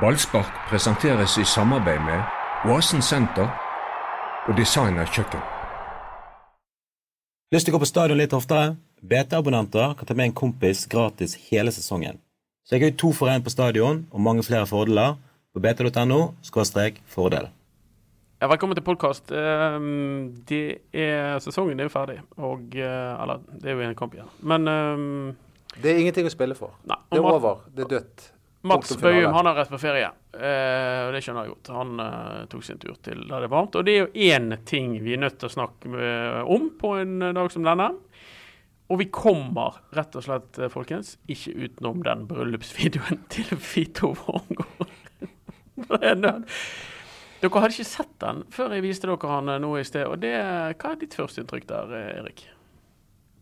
Ballspark presenteres i samarbeid med Oasen senter og Designer kjøkken. Lyst til å gå på stadion litt oftere? BT-abonnenter kan ta med en kompis gratis hele sesongen. Sjekk ut to for én på stadion og mange flere fordeler på bt.no fordel. Ja, velkommen til podkast. Sesongen er jo ferdig. Og, eh, eller, det er jo en kamp igjen. Men um, Det er ingenting å spille for. Nei, Det er over. Det er dødt. Mats. Bøyum han har rett på ferie, eh, og det skjønner jeg godt. Han eh, tok sin tur til der det er varmt. Og det er jo én ting vi er nødt til å snakke med, om på en eh, dag som denne. Og vi kommer rett og slett, eh, folkens, ikke utenom den bryllupsvideoen til Fito Wormgård. Er. Dere hadde ikke sett den før jeg viste dere han eh, nå i sted. og det, Hva er ditt førsteinntrykk der, eh, Erik?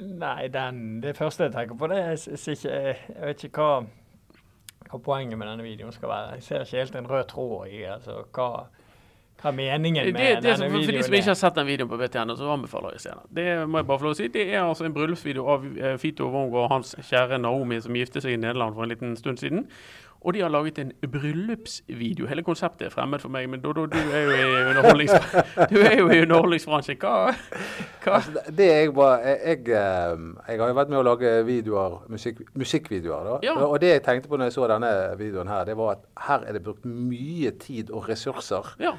Nei, den, det første jeg tenker på, det er ikke Jeg vet ikke hva, hva poenget med denne videoen skal være. Jeg ser ikke helt en rød tråd i altså, hva, hva er meningen med det, denne som, for de som ikke er. har sett den videoen på BTN, så anbefaler jeg å se den. Det må jeg bare få lov å si. Det er altså en bryllupsvideo av eh, Fito Wong og hans kjære Naomi som gifte seg i Nederland for en liten stund siden. Og de har laget en bryllupsvideo. Hele konseptet er fremmed for meg, men Dodo, du er jo i, er underholdningsbransjen. Hva, hva? Altså, det- er jeg, bare jeg, jeg, eh, jeg har jo vært med å lage videoer, musikk, musikkvideoer. da. Ja. Og det jeg tenkte på når jeg så denne videoen her, det var at her er det brukt mye tid og ressurser. Ja,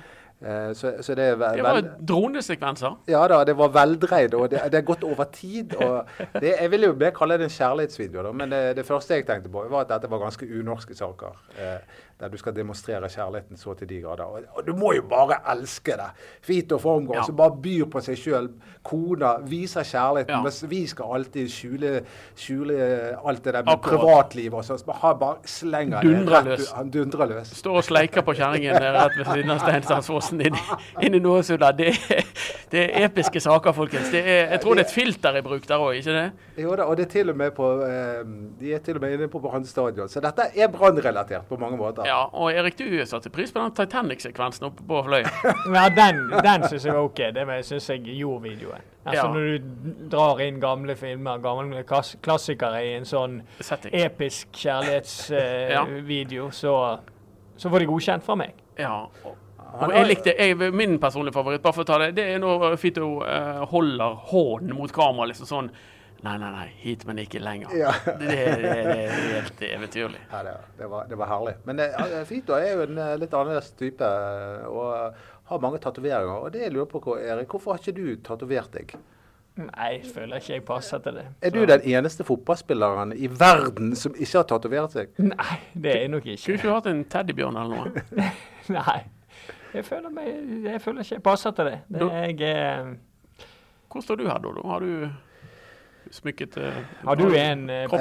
Så, så det er ve- det var vel- dronesekvenser. Ja da, det var veldreid, og det, det er gått over tid. det, Jeg vil jo mer kalle det en kjærlighetsvideo, da, men det, første jeg tenkte på, var at dette var ganske unorske saker. Eh, der du skal demonstrere kjærligheten så til de grader. Og, og du må jo bare elske det! Fito Formgård Ja. som bare byr på seg sjøl. Kona viser kjærligheten, Ja. mens vi skal alltid skjule, skjule alt det der med Akkurat. privatliv og sånn. Så Han bare slenger det rett ut. Han dundrer løs. Står og sleiker på kjerringen rett ved siden av Steinsandsfossen inn, inn i Nåsunda. Det, det er episke saker, folkens. Det er, jeg tror det er et filter i bruk der òg, ikke det? Jo da, og det er til og med på eh, De er til og med inne på Brann stadion. Så dette er brannrelatert på mange måter. Ja, og Erik, du satte pris på den Titanic-sekvensen oppe på Fløya. Ja, den, den syns jeg var OK. Det syns jeg gjorde videoen. Altså Ja. Når du drar inn gamle filmer, gamle klassikere i en sånn Setting. episk Ja. kjærlighetsvideo, så, så får de godkjent fra meg. Ja. Og, og jeg likte jeg, Min personlige favoritt, bare for å ta det, det er når Fito uh, holder hånden mot kamera, liksom sånn Nei, nei, nei, hit, men ikke lenger. Ja. Det, det, det, det er helt eventyrlig. Ja, det, det, var, det var herlig. Men eh, Fito er jo en eh, litt annerledes type eh, og eh, har mange tatoveringer. Og det jeg lurer på, Erik, hvorfor har ikke du tatovert deg? Nei, jeg føler ikke jeg passer til det. Er du den eneste fotballspilleren i verden som ikke har tatovert seg? Nei, det er jeg nok Skulle du ikke du hatt en teddybjørn eller noe? Nei. Jeg føler, meg, jeg føler ikke jeg passer til det. det jeg, eh, Hvor står du her, da? Har du smykket eh, har du en eh, på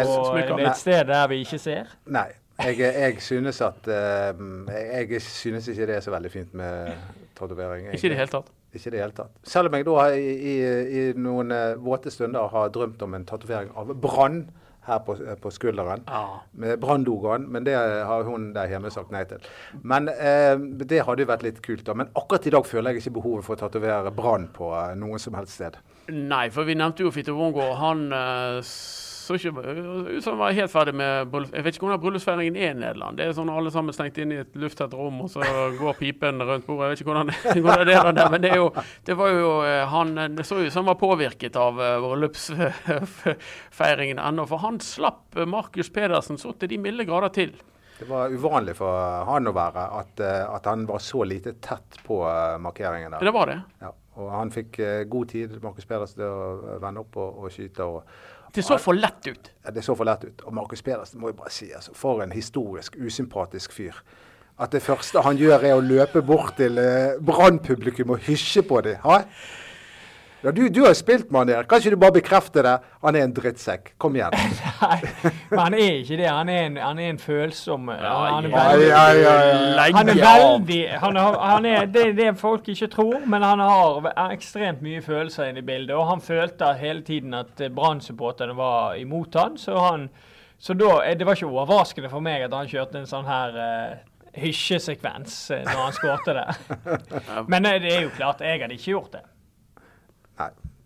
et sted der vi ikke ser? Nei. Jeg, jeg synes at eh, jeg, jeg synes ikke det er så veldig fint med tatovering. Ikke i det hele tatt. Ikke i det hele tatt. Selv om jeg da i, i, i noen våte stunder har drømt om en tatovering av Brann her på, på skulderen. Ja. Med Brann-logoen, men det har hun der hjemme sagt nei til. Men eh, det hadde jo vært litt kult, da. Men akkurat i dag føler jeg ikke behovet for å tatovere Brann på noen noe som helst sted. Nei, for vi nevnte jo Fitte Wongo. Han eh, så ikke ut som han var helt ferdig med. Jeg vet ikke hvordan bryllupsfeiringen er i Nederland. Det er sånn alle sammen stengt inn i et lufttett rom, og så går pipen rundt bordet. Jeg vet ikke hvordan, hvordan det er der, men det, er jo, det var jo eh, han Det så ut som han var påvirket av eh, bryllupsfeiringen ennå. For han slapp eh, Markus Pedersen så til de milde grader til. Det var uvanlig for han å være at, eh, at han var så lite tett på eh, markeringen der. Det var det. Ja, og han fikk eh, god tid, Markus Pedersen, til å vende opp og, og skyte. og Det så for lett ut. Ja, Det så for lett ut. Og Markus Pedersen må jeg bare si, altså, for en historisk usympatisk fyr. At det første han gjør er å løpe bort til eh, Brann-publikum og hysje på dem. Ja, du, du har spilt med han der. Kan ikke du bare bekrefte det? Han er en drittsekk. Kom igjen. Nei, men han er ikke det. Han er en, han er en følsom han, han er ja, veldig, ja, ja, ja. Han er veldig han er, han er, Det er det folk ikke tror, men han har ekstremt mye følelser inne i bildet. Og han følte hele tiden at eh, Brann-supporterne var imot han, så han så da, eh, Det var ikke overraskende for meg at han kjørte en sånn her uh, hysjesekvens eh, når han skårte det. Men eh, det er jo klart, jeg hadde ikke gjort det.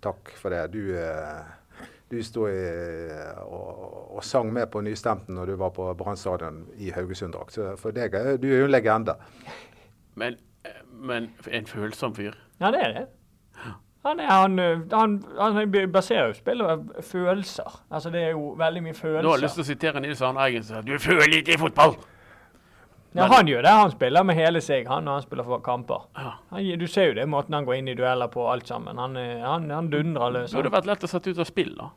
Takk for det. Du, eh, du sto i, og, og sang med på nystemten når du var på Brann stadion i Haugesund-drakt. Så for deg er du er jo en legende. Men, men en følsom fyr. Ja, det er det. Han, er, han, han, han baserer jo spillet på følelser. Altså, det er jo veldig mye følelser. Nå har jeg lyst til å sitere Nils Arne Eggen som sier du føler ikke i fotball. Ja, han gjør det. Han spiller med hele seg, han når han spiller for kamper. Ja. Han, du ser jo det, måten han går inn i dueller på, alt sammen. Han, han, han dundrer løs. Det burde vært lett å sette ut av spill, da.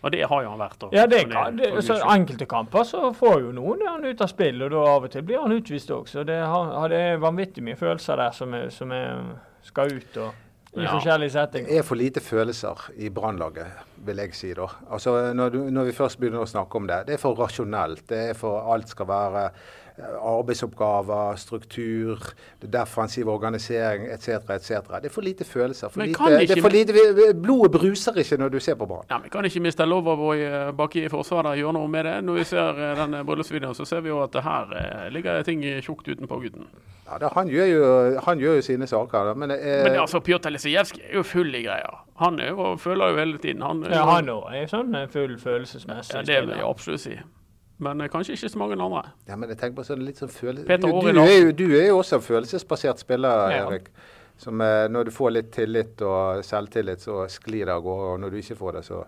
Og det har jo han vært. Også, Ja, det kan, det, så Enkelte kamper så får jo noen han ut av spill, og da av og til blir han utvist òg. Så det, har, det er vanvittig mye følelser der som, er, som er, skal ut og, i Ja. forskjellige Det er for lite følelser i Brannlaget, vil jeg si da. Altså, når, du, når vi først begynner å snakke om det. Det er for rasjonelt. Det er for alt skal være arbeidsoppgaver, struktur, det defensiv organisering etc. etc. Det er for lite følelser. For lite, det ikke- er for lite, blodet bruser ikke når du ser på Brann. Ja, men Kan ikke Mr. Loverboy eh, bak i forsvaret gjøre noe med det? Når vi ser eh, denne bryllupsvideoen, så ser vi jo at det her eh, ligger ting tjukt utenpå gutten. Ja, det, han, gjør jo, han gjør jo sine saker. Men, eh, Men altså, Pjotr Lisijevskij er jo full i greier. Han er jo, føler jo hele tiden. Han, Ja, han òg er sånn eh, full følelsesmessig. ja, det vil jeg absolutt si. Men eh, kanskje ikke så mange andre. ja, men jeg tenker på sånn litt sånn følelse... Peter Du, du, er jo, du er jo også en følelsesbasert spiller, Ja. Erik. Som eh, når du får litt tillit og selvtillit, så sklir det av gårde. Og når du ikke får det, så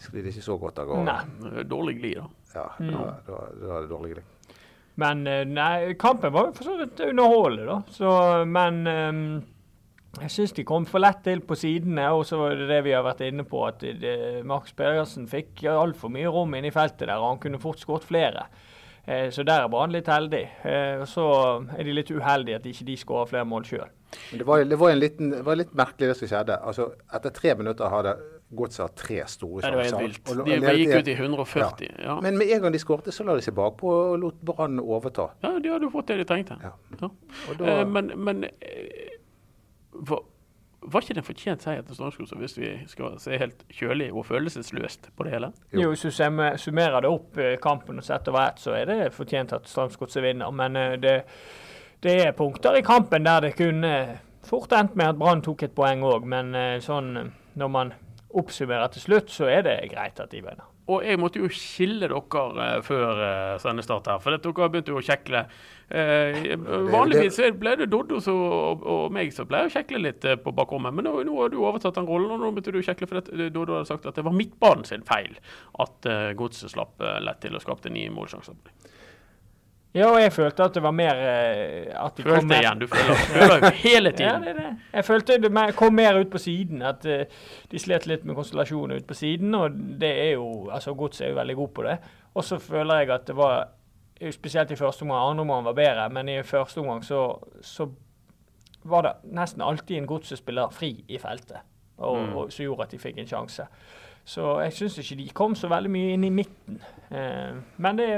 sklir det ikke så godt av gårde. Nei. Dårlig glid, da. Ja, da, da, da er det dårlig glid. Men eh, nei, kampen var jo for så vidt underholdende, da. Så, men ehm, jeg syns de kom for lett til på sidene. Og så var det det vi har vært inne på, at det, Max Pedersen fikk altfor mye rom inne i feltet der. og Han kunne fort skåret flere. Eh, så der er Brann litt heldig. Eh, så er de litt uheldige at ikke de skårer flere mål sjøl. Det var, det var, liten, det var litt merkelig det som skjedde. Altså, etter tre minutter hadde Godset tre store Ja, det var helt vilt. Og De gikk ut i 140. Ja. Men med en gang de skårte, så la de seg bakpå og lot Brann overta. ja, de hadde jo fått det de trengte. Ja. Ja. Og da, Eh, men men eh, var, var ikke det en fortjent seier til Strømsgodset, hvis vi skal se helt kjølig og følelsesløst på det hele? Jo. Jo, hvis du summerer det opp eh, kampen og setter over ett, så er det fortjent at Strømsgodset vinner. Men eh, det, det er punkter i kampen der det kunne fort endt med at Brann tok et poeng òg. Men eh, sånn eh, når man oppsummerer til slutt, så er det greit at de vinner. Og jeg måtte jo skille dere eh, før uh, sendestart her, for dere begynte jo å kjekle. Eh, vanligvis så ble det Doddo og, og meg som pleier å kjekle litt eh, på bakrommet, men nå, nå har du overtatt den rollen, og nå begynte du å kjekle fordi eh, Doddo hadde sagt at det var midtbanen sin feil at uh, Godset slapp eh, lett til og skapte ni målsjanser. Ja, og jeg følte at det var mer eh, at de Følte mer- igjen, du føler, jo hele Ja, tiden. det er det. Jeg følte det mer- kom mer ut på siden. At eh, de slet litt med konstellasjoner ut på siden. Og det er jo altså Godset er jo veldig god på det. Og så føler jeg at det var Spesielt i første omgang. Andre omgang var bedre, men i første omgang så, så var det nesten alltid en Godset-spiller fri i feltet. Og, Mm. og, som gjorde at de fikk en sjanse. Så jeg syns ikke de kom så veldig mye inn i midten. Eh, men det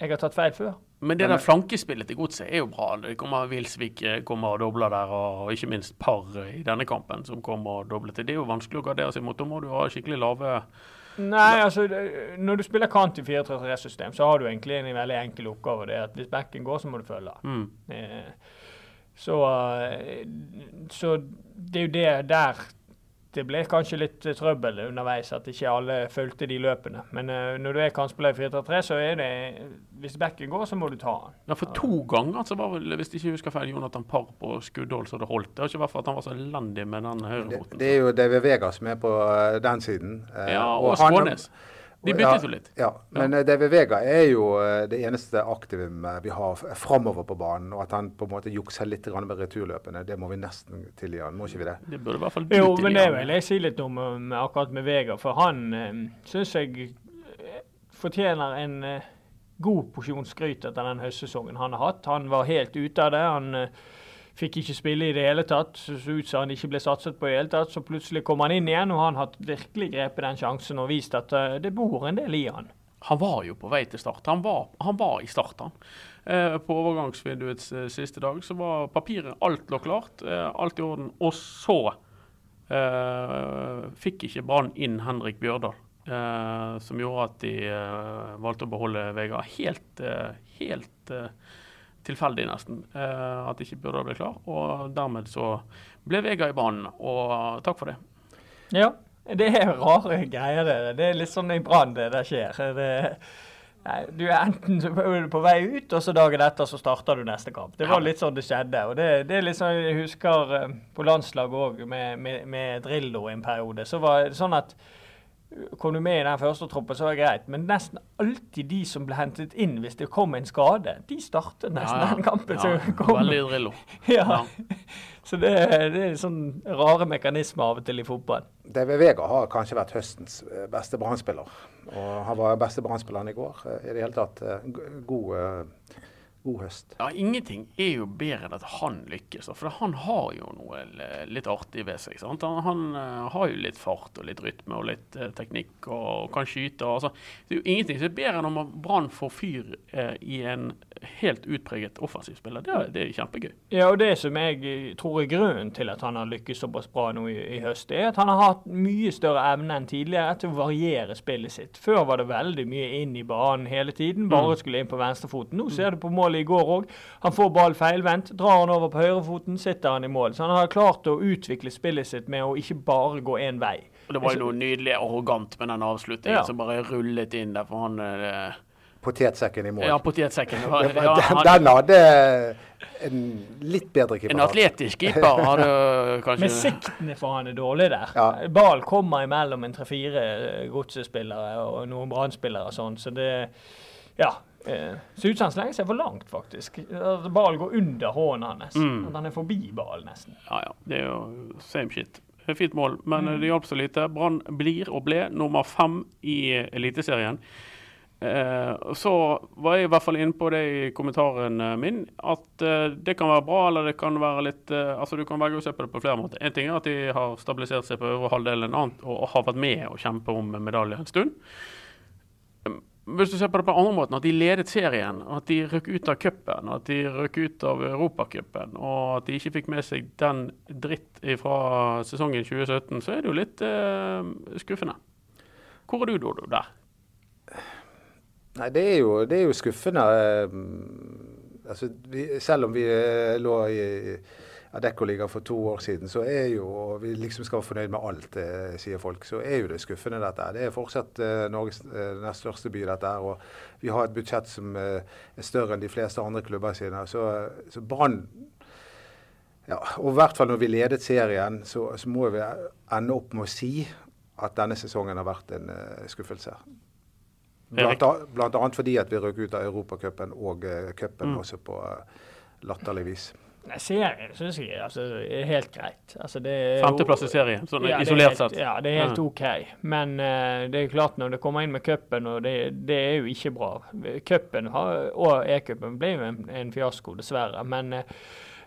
Jeg har tatt feil før. Men det der flankespillet til Godset er jo bra. Det kommer Wilsvik eh, kommer og dobler der, og ikke minst Par i denne kampen som kommer og dobler til. Det er jo vanskelig å gardere seg mot. Da må du ha skikkelig lave Nei, altså når du spiller kant i 4-3-3-system, så har du egentlig en veldig enkel oppgave. Det er at hvis backen går, så må du følge. mm. Eh, Så, eh, så det er jo det der det ble kanskje litt eh, trøbbel underveis, at ikke alle fulgte de løpene. Men uh, når du er kantspiller i 4-3-3, så er det Hvis bekken går, så må du ta han. Ja, for to ganger så var vel, hvis jeg ikke husker feil, Jonathan Parr på skuddhold så det holdt. Det var ikke vært for at han var så elendig med den det, høyrefoten. det er jo David Vega som er på eh, den siden. Ja, og og Skånes. De byttet jo litt. Ja, men ja. David Vega er jo eh, det eneste aktivum eh, vi har framover på banen. Og at han på en måte jukser litt med returløpene, det må vi nesten tilgi han, må ikke vi det? Det burde i hvert fall du Jo, men det vil jeg si litt om eh, akkurat med Vega. For han eh, syns jeg eh, fortjener en eh, god porsjon skryt etter den høstsesongen han har hatt. Han var helt ute av det. Han eh, fikk ikke spille i det hele tatt. Så ut som han ikke ble satset på i det hele tatt. Så plutselig kom han inn igjen, og han har virkelig grepet den sjansen og vist at eh, det bor en del i han. Han var jo på vei til start. Han var, han var i start, han. Eh, på overgangsvinduets eh, siste dag så var papiret Alt lå klart. Eh, alt i orden. Og så eh, fikk ikke Brann inn Henrik Bjørdal. eh, som gjorde at de valgte å beholde Vegard. Helt, helt tilfeldig, nesten, at at ikke Bjørdal bli klar. Og dermed så ble Vegard i banen, og takk for det. Ja. Det er rare greier. Det, det er litt sånn i Brann det der skjer. Det, nei, du er enten på vei ut, og så dagen etter så starter du neste kamp. Det var litt sånn det skjedde. og Det, det er litt sånn jeg husker eh, på landslaget òg, med, med, med Drillo en periode. Så var det sånn at Kom du med i den første troppen, så var det greit. Men nesten alltid de som ble hentet inn hvis det kom en skade, de startet nesten Ja, ja. den kampen Ja, som kom. Veldig Drillo. Ja. Ja. Så det, det er sånn rare mekanismer av og til i fotball. David Vega har kanskje vært høstens eh, beste Brann-spiller. Og han var beste Brann-spilleren i går. Eh, I det hele tatt eh, god, god høst. Ja, Ingenting er jo bedre enn at han lykkes. For han har jo noe litt artig ved seg. Sant? Han, han eh, har jo litt fart og litt rytme og litt eh, teknikk og kan skyte. og Altså, det er jo ingenting som er bedre enn om Brann får fyr eh, i en helt utpreget offensiv spiller. Det det er kjempegøy. Ja, og det som jeg eh, tror er grunnen til at han har lykkes såpass bra nå i, i høst, er at han har hatt mye større evne enn tidligere til å variere spillet sitt. Før var det veldig mye inn i banen hele tiden, bare skulle inn på venstrefoten. Nå ser du på målet i går òg. Han får ball feilvendt, drar han over på høyrefoten, sitter han i mål. Så han har klart å utvikle spillet sitt med å ikke bare gå én vei. Og Det var jo noe nydelig arrogant med den avslutningen Ja. som bare rullet inn der. For han eh, Potetsekken i mål. Ja, potetsekken. ja, den, han- den hadde en litt bedre keeper. En atletisk keeper hadde Men kanskje siktene for han er dårlig der. Ja. Ball kommer imellom en tre-fire godsespillere og noen brannspillere og sånn, så det Ja. Eh, ser ut som han slenger seg for langt, faktisk. Ballen går under hånden hans. Mm. Han er forbi ballen, nesten. Ja, ja. Det er jo same shit. Fint mål, men mm. det hjalp så lite. Brann blir og ble nummer fem i Eliteserien. Eh, så var jeg i hvert fall inne på det i kommentaren eh, min, at eh, det kan være bra, eller det kan være litt eh, Altså, du kan velge å se på det på flere måter. En ting er at de har stabilisert seg på øvre halvdel, en annen og har vært med å kjempe om medalje en stund. Hvis du ser på det på andre måten, at de ledet serien, at de røk ut av cupen, at de røk ut av Europacupen, og at de ikke fikk med seg den dritt fra sesongen 2017, så er det jo litt eh, skuffende. Hvor er du, Dodo, der? Nei, det er jo, det er jo skuffende. eh, Altså, vi, selv om vi eh, lå i Adeccoligaen for to år siden, så er jo og vi liksom skal være fornøyd med alt, eh, sier folk. Så er jo det skuffende, dette. Det er fortsatt eh, Norges eh, nest største by, dette her. Og vi har et budsjett som eh, er større enn de fleste andre klubber sine. Så, så Brann ja, og i hvert fall når vi ledet serien, så, så må vi ende opp med å si at denne sesongen har vært en eh, skuffelse. Blant, blant annet fordi at vi røk ut av Europacupen og uh, cupen også på uh, latterlig vis. Nei, Serien syns jeg altså, er helt greit. Altså, det Femteplass i serien, sånn Ja, er isolert helt- sett. Ja, det er helt. OK. Men uh, det er klart når det kommer inn med cupen, og det, det er jo ikke bra. Cupen og E-cupen ble jo en, en fiasko, dessverre. Men uh,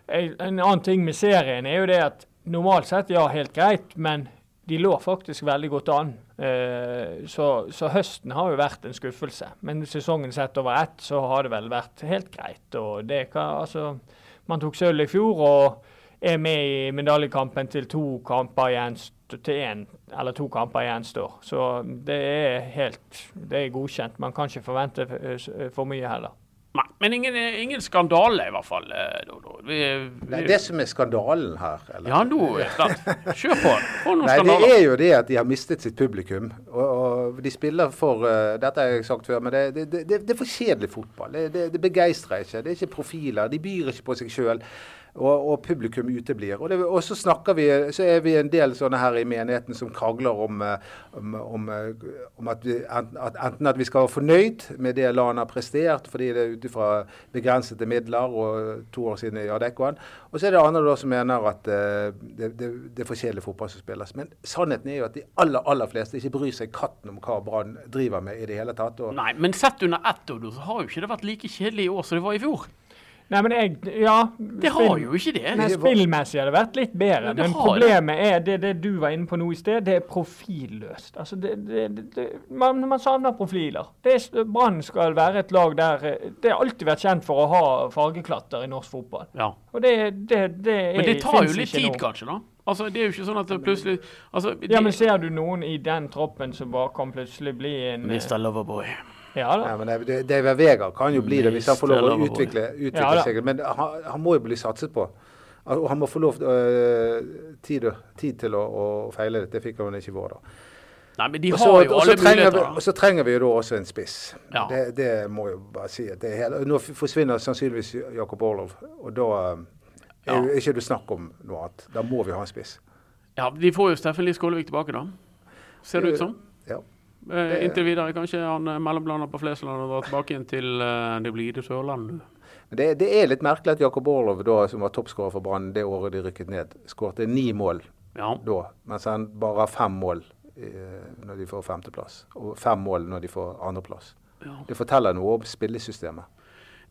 en en annen ting med serien er jo det at normalt sett, ja, helt greit, men de lå faktisk veldig godt an. Uh, så, så høsten har jo vært en skuffelse. Men sesongen sett over ett, så har det vel vært helt greit. Og det kan altså Man tok sølv i fjor og er med i medaljekampen til to kamper igjen til en, eller to kamper igjen står. Så det er helt Det er godkjent. Man kan ikke forvente eh, for mye heller. Nei, men ingen, ingen skandale, i hvert fall. Da, da. Vi, vi, Det er det som er skandalen her. Eller? ja, nå. Kjør på. Få noen Nei, det er jo det at de har mistet sitt publikum. Og, og de spiller for uh, Dette har jeg sagt før, men det, det, det, det er for kjedelig fotball. Det, det, det begeistrer ikke. Det er ikke profiler. De byr ikke på seg sjøl. Og, og publikum uteblir. Og, det, og så vi, så er vi en del sånne her i menigheten som krangler om, eh, om, om, eh, om at, vi, at enten at vi skal være fornøyd med det LAN har prestert, fordi det er ut ifra begrensede midler og to år siden i Adeccoen. Og så er det andre da som mener at eh, det, det, det er for kjedelig fotball som spilles. Men sannheten er jo at de aller aller fleste ikke bryr seg katten om hva Brann driver med i det hele tatt. Nei, men sett under ett, år, så har jo ikke det vært like kjedelig i år som det var i fjor. Nei, men jeg Ja. Det har jo ikke det. Nei, Spillmessig har det vært litt bedre, Ja, men problemet problemet er det, det du var inne på nå i sted, det er profilløst. Altså, det, det, det, det, man, man savner profiler. Det er- Brann skal være et lag der eh, Det har alltid vært kjent for å ha fargeklatter i norsk fotball. Ja. Og det, det, det er, Men det tar jo litt tid, nå. kanskje, da? Altså, Det er jo ikke sånn at det plutselig altså, Ja, men ser du noen i den troppen som bare kan plutselig bli en eh, Mr. Loverboy. Ja da. Ja, men det- det- David Vega kan jo bli det hvis han får lov å utvikle, utvikle Ja, seg. Men han, han må jo bli satset på. Og han må få lov øh, tid, tid til å, å feile det. Det fikk han ikke i vår, da. Nei, men de har også, jo alle trenger, muligheter. og så trenger vi jo da også en spiss. Ja. Det, det må jeg jo bare si. at Det er hele, nå forsvinner sannsynligvis Jakob Orlov, og da øh, er jo ikke det snakk om noe annet. Da må vi ha en spiss. Ja, De får jo Steffen Lie Skålevik tilbake, da. Ser det ut som. Ja. Eh, inntil videre. Kanskje han mellomlander på Flesland og drar tilbake igjen til eh, det blide Sørlandet. Det, det er litt merkelig at Jakob Orlov, da, som var toppskårer for Brann det året de rykket ned, skårte ni mål Ja. da, mens han bare har fem mål eh, når de får femteplass, og fem mål når de får andreplass. ja. Det forteller noe om spillesystemet.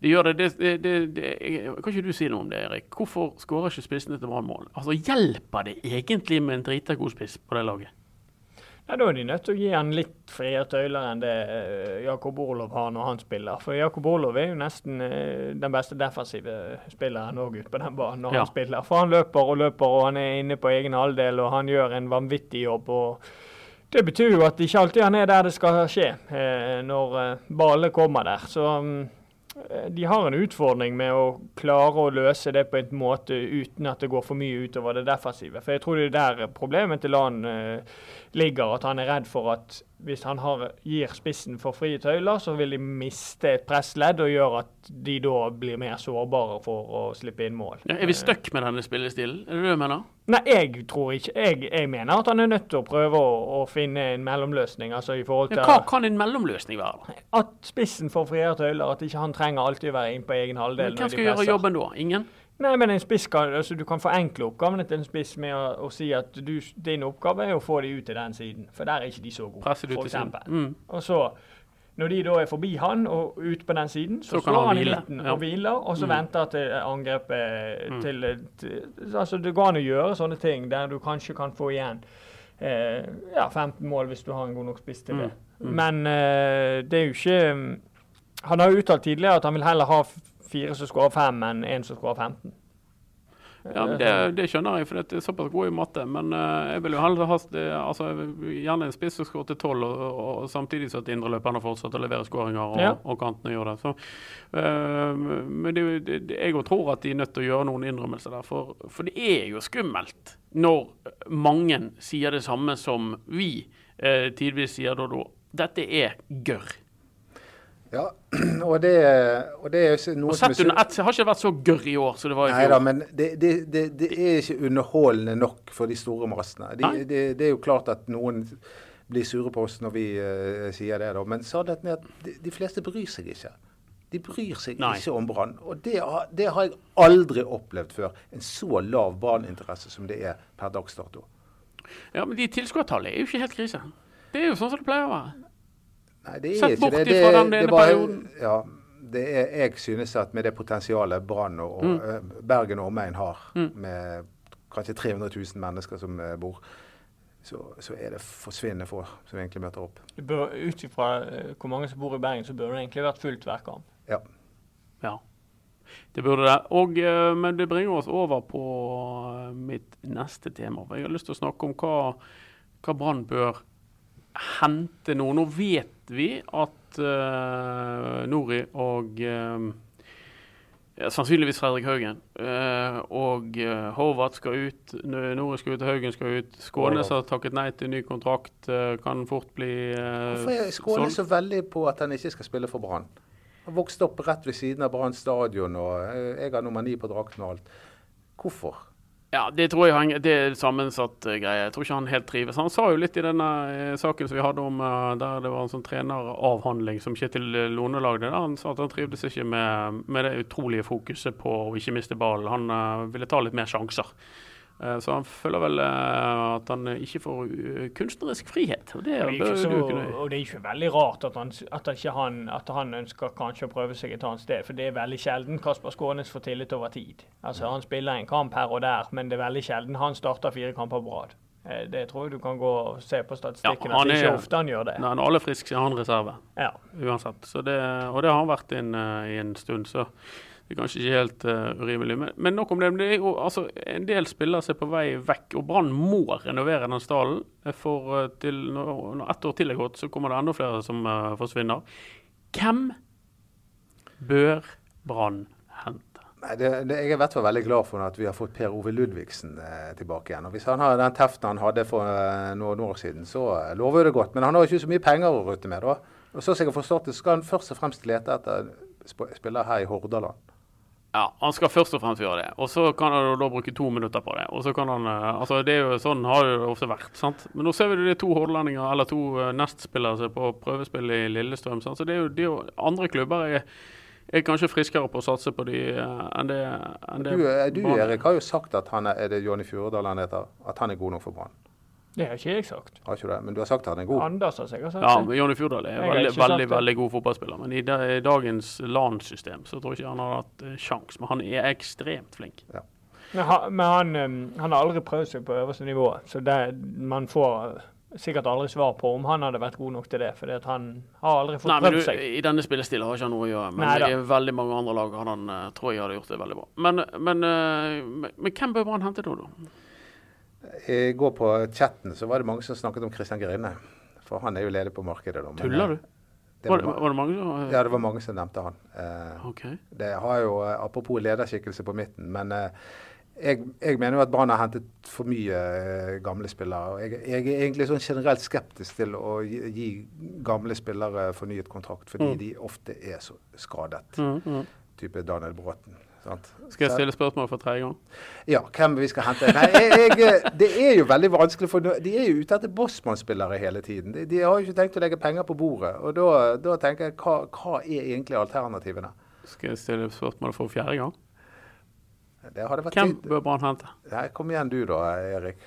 De gjør det, det, det, det, det Kan ikke du si noe om det, Erik? Hvorfor skårer ikke spissene til Brann mål? Altså, Hjelper det egentlig med en drita god spiss på det laget? Ja, Da er de nødt til å gi han litt friere tøyler enn det eh, Jakob Orlov har når han spiller. For Jakob Orlov er jo nesten eh, den beste defensive spilleren òg ute på den banen når Ja. han spiller. For han løper og løper, og han er inne på egen halvdel, og han gjør en vanvittig jobb. og det betyr jo at ikke alltid han er der det skal skje, eh, når ballen kommer der. Så mm, de har en utfordring med å klare å løse det på en måte uten at det går for mye utover det defensive. For jeg tror det er der problemet til Lan eh, ligger, at han er redd for at hvis han har, gir spissen for frie tøyler, så vil de miste et pressledd og gjøre at de da blir mer sårbare for å slippe inn mål. Ja, er vi stuck med denne spillestilen? Er det det du mener? Nei, jeg tror ikke Jeg, jeg mener at han er nødt til å prøve å, å finne en mellomløsning. altså i forhold til Ja, hva kan en mellomløsning være? da? At spissen får friere tøyler, at ikke han trenger alltid å være inn på egen halvdel. Men Hvem skal gjøre jobben da? Ingen? Nei, men en spiss kan, altså, Du kan forenkle oppgavene til en spiss med å, å si at du, din oppgave er å få de ut til den siden, for der er ikke de så gode. Presser du til siden. Mm. Og så, når de da er forbi han og ut på den siden, så, Så slår han i midten ja. og hviler, og så Mm. venter til angrepet Mm. til, til Altså, det går an å gjøre sånne ting der du kanskje kan få igjen eh, ja, 15 mål hvis du har en god nok spiss til det. Mm. Mm. Men eh, det er jo ikke mm, Han har jo uttalt tidligere at han vil heller ha fire som skårer fem, enn en som skårer 15. Ja, det, det skjønner jeg, for det er såpass god i matte. Men uh, jeg vil jo heller ha altså, gjerne en spiss som skårer til tolv, og, og, og samtidig så at indreløperne fortsetter å levere skåringer, og, Ja. og kantene gjør det. Så, uh, men det, det, jeg tror at de er nødt til å gjøre noen innrømmelser der. For, for det er jo skummelt når mange sier det samme som vi eh, tidvis sier da da. Dette er gørr. Ja, og det, og det er jo noe Og sett er under ett har ikke vært så gørr i år som det var i Nei da, men det, det, det, det er ikke underholdende nok for de store massene. De, det, det er jo klart at noen blir sure på oss når vi uh, sier det, da. Men sannheten er at de, de fleste bryr seg ikke. De bryr seg Nei. ikke om Brann. Og det, har- det har jeg aldri opplevd før. En så lav Brann-interesse som det er per dags dato. Ja, men de tilskuertallene er jo ikke helt krise. Det er jo sånn som det pleier å være. Nei, det er Sett ikke bort det. ifra det, den ene perioden. Ja, det er, jeg synes at med det potensialet Brann og, og Mm. eh, Bergen og omegn har, Mm. med kanskje 300 000 mennesker som eh, bor, så, så er det forsvinnende få som egentlig møter opp. Ut ifra eh, hvor mange som bor i Bergen, så burde det egentlig vært fullt hver kamp. Ja. Ja, det burde det. Og, men det bringer oss over på mitt neste tema. Jeg har lyst til å snakke om hva, hva Brann bør hente noe. Nå vet vi at uh, Nori og uh, ja, sannsynligvis Fredrik Haugen Uh, og uh, Håvard skal ut. Nore Nori skal ut, Haugen skal ut. Skånes har takket nei til ny kontrakt. Uh, kan fort bli uh, Hvorfor er Skåne så veldig på at han ikke skal spille for Brann? Han vokste opp rett ved siden av Brann stadion, og jeg har nummer ni på drakten og alt. Hvorfor? Ja, det tror jeg han, det er sammensatt eh, greie. Jeg tror ikke han helt trives. Han sa jo litt i denne eh, saken som vi hadde om eh, der det var en sånn treneravhandling som Kjetil Lone lagde. Han sa at han trivdes ikke med, med det utrolige fokuset på å ikke miste ballen. Han ville ta litt mer sjanser. Eh, så han føler vel eh, at han ikke får eh, kunstnerisk frihet. Og det, er ikke så, og det er ikke veldig rart at han, at ikke han, at han ønsker kanskje å prøve seg et annet sted. For det er veldig sjelden Kasper Skånes får tillit over tid. Altså Han spiller en kamp her og der, men det er veldig sjelden han starter fire kamper på rad. Det tror jeg du kan gå og se på statistikken. Ja, han at det er er- ikke ofte han gjør det. Nei, Når alle er friske, er han reserve. Ja. uansett. Så det, og det har han vært en, eh, i en stund, så det er kanskje ikke helt uh, urimelig. Men, men nok om det. Det jo altså, en del spillere er på vei vekk, og Brann må renovere den stallen. For eh, til, når, når ett år til er gått, så kommer det enda flere som uh, forsvinner. Hvem bør Brann hente? Nei, det, det, jeg er i hvert fall veldig glad for at vi har fått Per Ove Ludvigsen eh, tilbake igjen. Og Hvis han har den teften han hadde for eh, noen år siden, så eh, lover det godt. Men han har ikke så mye penger å rutte med. da. Og så har skal han først og fremst lete etter spillere spiller her i Hordaland. Ja, han skal først og fremst gjøre det. Og så kan han da bruke to minutter på det. Og så kan han, eh, altså det er jo Sånn har det ofte vært. sant? Men nå ser vi det er to hordalendinger, eller to eh, nestspillere som er på prøvespill i Lillestrøm. sant? Så det er jo, det er jo andre klubber er, er kanskje friskere på å satse på de eh, enn det, enn det Du, du er. Erik, har jo sagt at han er, er det Jonny Furudal han heter, at han er god nok for Brann. Det har ikke jeg sagt. Har ikke det? Men du har sagt at han er god. Anders har sikkert sagt Ja, det. Jonny Fjordal er veldig, veldig, veldig god fotballspiller. Men i, da, i dagens LAN-system så tror jeg ikke han har hatt eh, sjans. Men han er ekstremt flink. Men, han, men han, um, han har aldri prøvd seg på øverste nivå, så det, man får uh, sikkert aldri svar på om han hadde vært god nok til det. For han har aldri fått Nei, prøvd du, seg. I denne spillestilen har ikke han noe å gjøre. Men Nei, i veldig mange andre lag hadde han, eh, tror jeg hadde gjort det veldig bra. Men, men, eh, men, men hvem bør man hente nå, da? I går på chatten så var det mange som snakket om Christian Grine. For han er jo ledig på markedet. Da. Tuller du? eh, Det Var var, var det mange som ja, det var mange som nevnte han. Eh, okay. Det har jo, eh, Apropos lederskikkelse på midten. Men eh, jeg, jeg mener jo at Brann har hentet for mye eh, gamle spillere. og Jeg, jeg er egentlig sånn generelt skeptisk til å gi, gi gamle spillere fornyet kontrakt, fordi Mm. de ofte er så skadet. Mm, mm. Type Daniel Bråten. Sant? Skal jeg stille spørsmål for tredje gang? Ja, hvem vi skal hente. Nei, jeg, jeg, det er jo veldig vanskelig, for de er jo ute etter Bossmann-spillere hele tiden. De, de har jo ikke tenkt å legge penger på bordet. Og da, da tenker jeg, hva, hva er egentlig alternativene? Skal jeg stille spørsmål for fjerde gang? Det hadde vært Hvem bør Brann hente? Nei, kom igjen du da, Erik.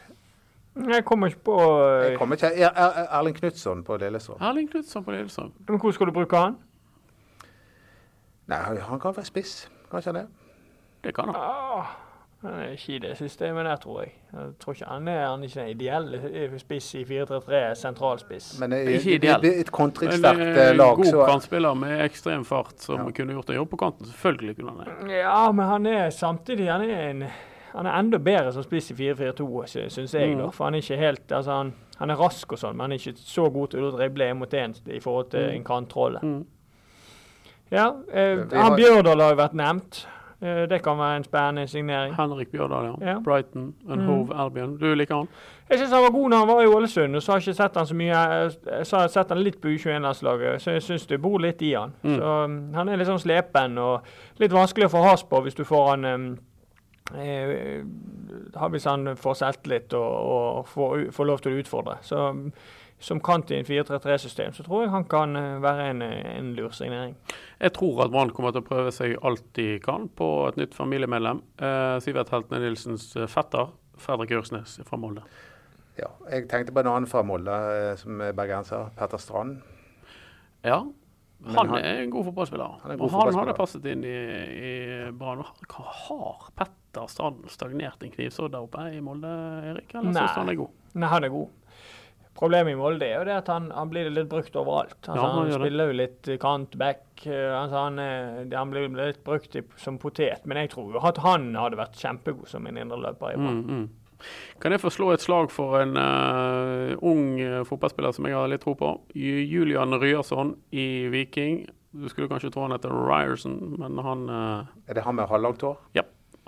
Jeg kommer ikke på Jeg kommer ikke. Er, er, Erling Knutson på Lillestrøm. Erling Knutson på Lillestrøm. Men hvor skal du bruke han? Nei, han kan være spiss. Kanskje han er. Det kan han. Ah, han er ikke i det systemet der, tror jeg. Jeg tror ikke han er, han er ikke den ideelle spiss i 4-3-3, sentralspiss. Men er, Ikke i, ideell. et kontringssterkt En eh, eh, lag, god så kantspiller med ekstrem fart som Ja. kunne gjort en jobb på kanten. Selvfølgelig kunne han det. Ja, men han er samtidig han er, en, han er enda bedre som spiss i 4-4-2, syns jeg. da. Mm. For han er ikke helt altså han, han er rask og sånn, men han er ikke så god til å drible én mot en i forhold til Mm. en kantrolle. Mm. Ja, eh, han har- Bjørdal har jo vært nevnt. Eh, det kan være en spennende signering. Henrik Bjørdal, ja. Ja. Brighton, en Mm. Hove Albion. Du liker han? Jeg syns han var god når han var i Ålesund, og så har jeg ikke sett han så mye. Jeg så har jeg sett han litt på U21-landslaget, så jeg syns det bor litt i han. Mm. Så um, Han er litt sånn slepen og litt vanskelig å få has på hvis du får han um, eh, Hvis han får selvtillit og, og får, får lov til å utfordre. Så um, som kant i en 4-3-3-system, så tror jeg han kan eh, være en, en lur signering. Jeg tror at Brann kommer til å prøve seg alt de kan på et nytt familiemedlem. Eh, Sivert Heltene Nilsens eh, fetter, Fredrik Ørsnes fra Molde. ja. Jeg tenkte på en annen fra Molde, eh, som er bergenser. Petter Strand. Ja, han han- er en god fotballspiller. Han er Og god han hadde passet inn i, i Brann. Har- Har Petter Strand stagnert en knivsådd der oppe i Molde, Erik? Eller syns du han er god? Nei, han er god. Problemet i Molde er jo det at han, han blir litt brukt overalt. Altså, Ja, han han spiller jo litt kant, back. eh, altså, han, er- han blir litt brukt i, som potet. Men jeg tror jo at han hadde vært kjempegod som en indreløper i Brann. Mm, mm. Kan jeg få slå et slag for en uh, ung eh, fotballspiller som jeg har litt tro på? Julian Ryerson i Viking. Du skulle kanskje tro han heter Ryerson, men han, uh, Er det han med halvlangt hår?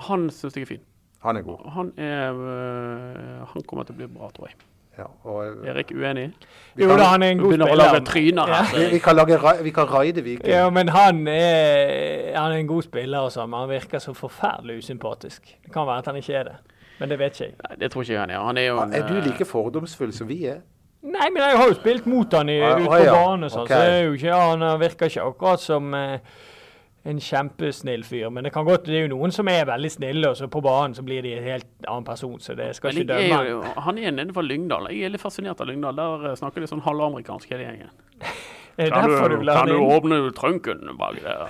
han syns jeg er fin. Han er god. Han, er, uh, han kommer til å bli bra, tror jeg. Ja, og, eh, Erik uenig? vi, Jo kan, da, han er en god begynner å lage tryner Ja. her. vi, vi, kan lage, vi kan raide Viking. Ja, men han er, han er en god spiller, og sånn, men han virker så forferdelig usympatisk. Det kan være at han ikke er det, men det vet ikke jeg. Nei, det tror ikke han er. Han er jo en, Er du eh, like fordomsfull som vi er? Nei, men jeg har jo spilt mot han i, Ah, ute ah, på ja. banen sånn, så det er jo ikke, han virker ikke akkurat som eh, en kjempesnill fyr. Men det kan godt, det er jo noen som er veldig snille, og så på banen så blir de en helt annen person, så det skal ikke jeg dømme er han. jo, han er nede fra Lyngdal. Jeg er litt fascinert av Lyngdal. Der eh, snakker de sånn halvamerikansk hele gjengen. kan du kan du åpne trunken bak der?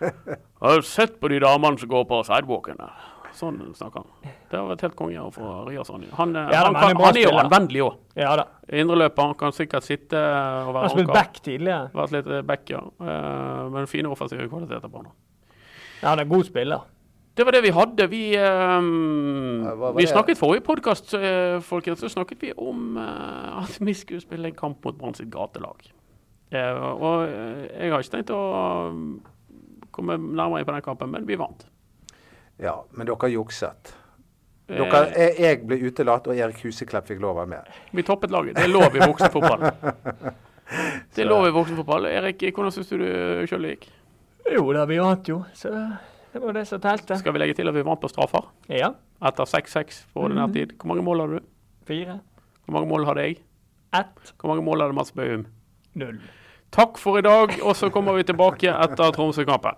Har sett på de damene som går på sidewalken der? Sånn snakker han. Det har vært helt konge å få Ryerson. Han, eh, Ja, han, er kan, han er jo anvendelig òg. Ja. Indreløper. Han kan sikkert sitte og være har spilt anker. back tidligere. Vært litt eh, back, ja. Eh, Men fine offensive kvaliteter på han. Ja, han er god spiller. Det var det vi hadde. Vi, um, hva hva vi snakket forrige podkast, folkens, så snakket vi om uh, at vi skulle spille en kamp mot Brann sitt gatelag. Uh, og eh, jeg har ikke tenkt å eh, komme nærmere inn på den kampen, men vi vant. Ja, men dere jukset. Dere, Eh, jeg, jeg ble utelatt, og Erik Huseklepp fikk lov å være med. vi toppet laget. Det er lov i voksenfotball. Det er lov i voksenfotball. Erik, hvordan syns du det sjøl gikk? Jo da, vi vant jo, så det var det som telte. Skal vi legge til at vi vant på straffer? Ja. Etter 6-6 på ordinær tid. Hvor mange mål hadde du? Fire. Hvor mange mål hadde jeg? Ett. Hvor mange mål hadde Mats Bøhum? Null. Takk for i dag, og så kommer vi tilbake etter Tromsø-kampen.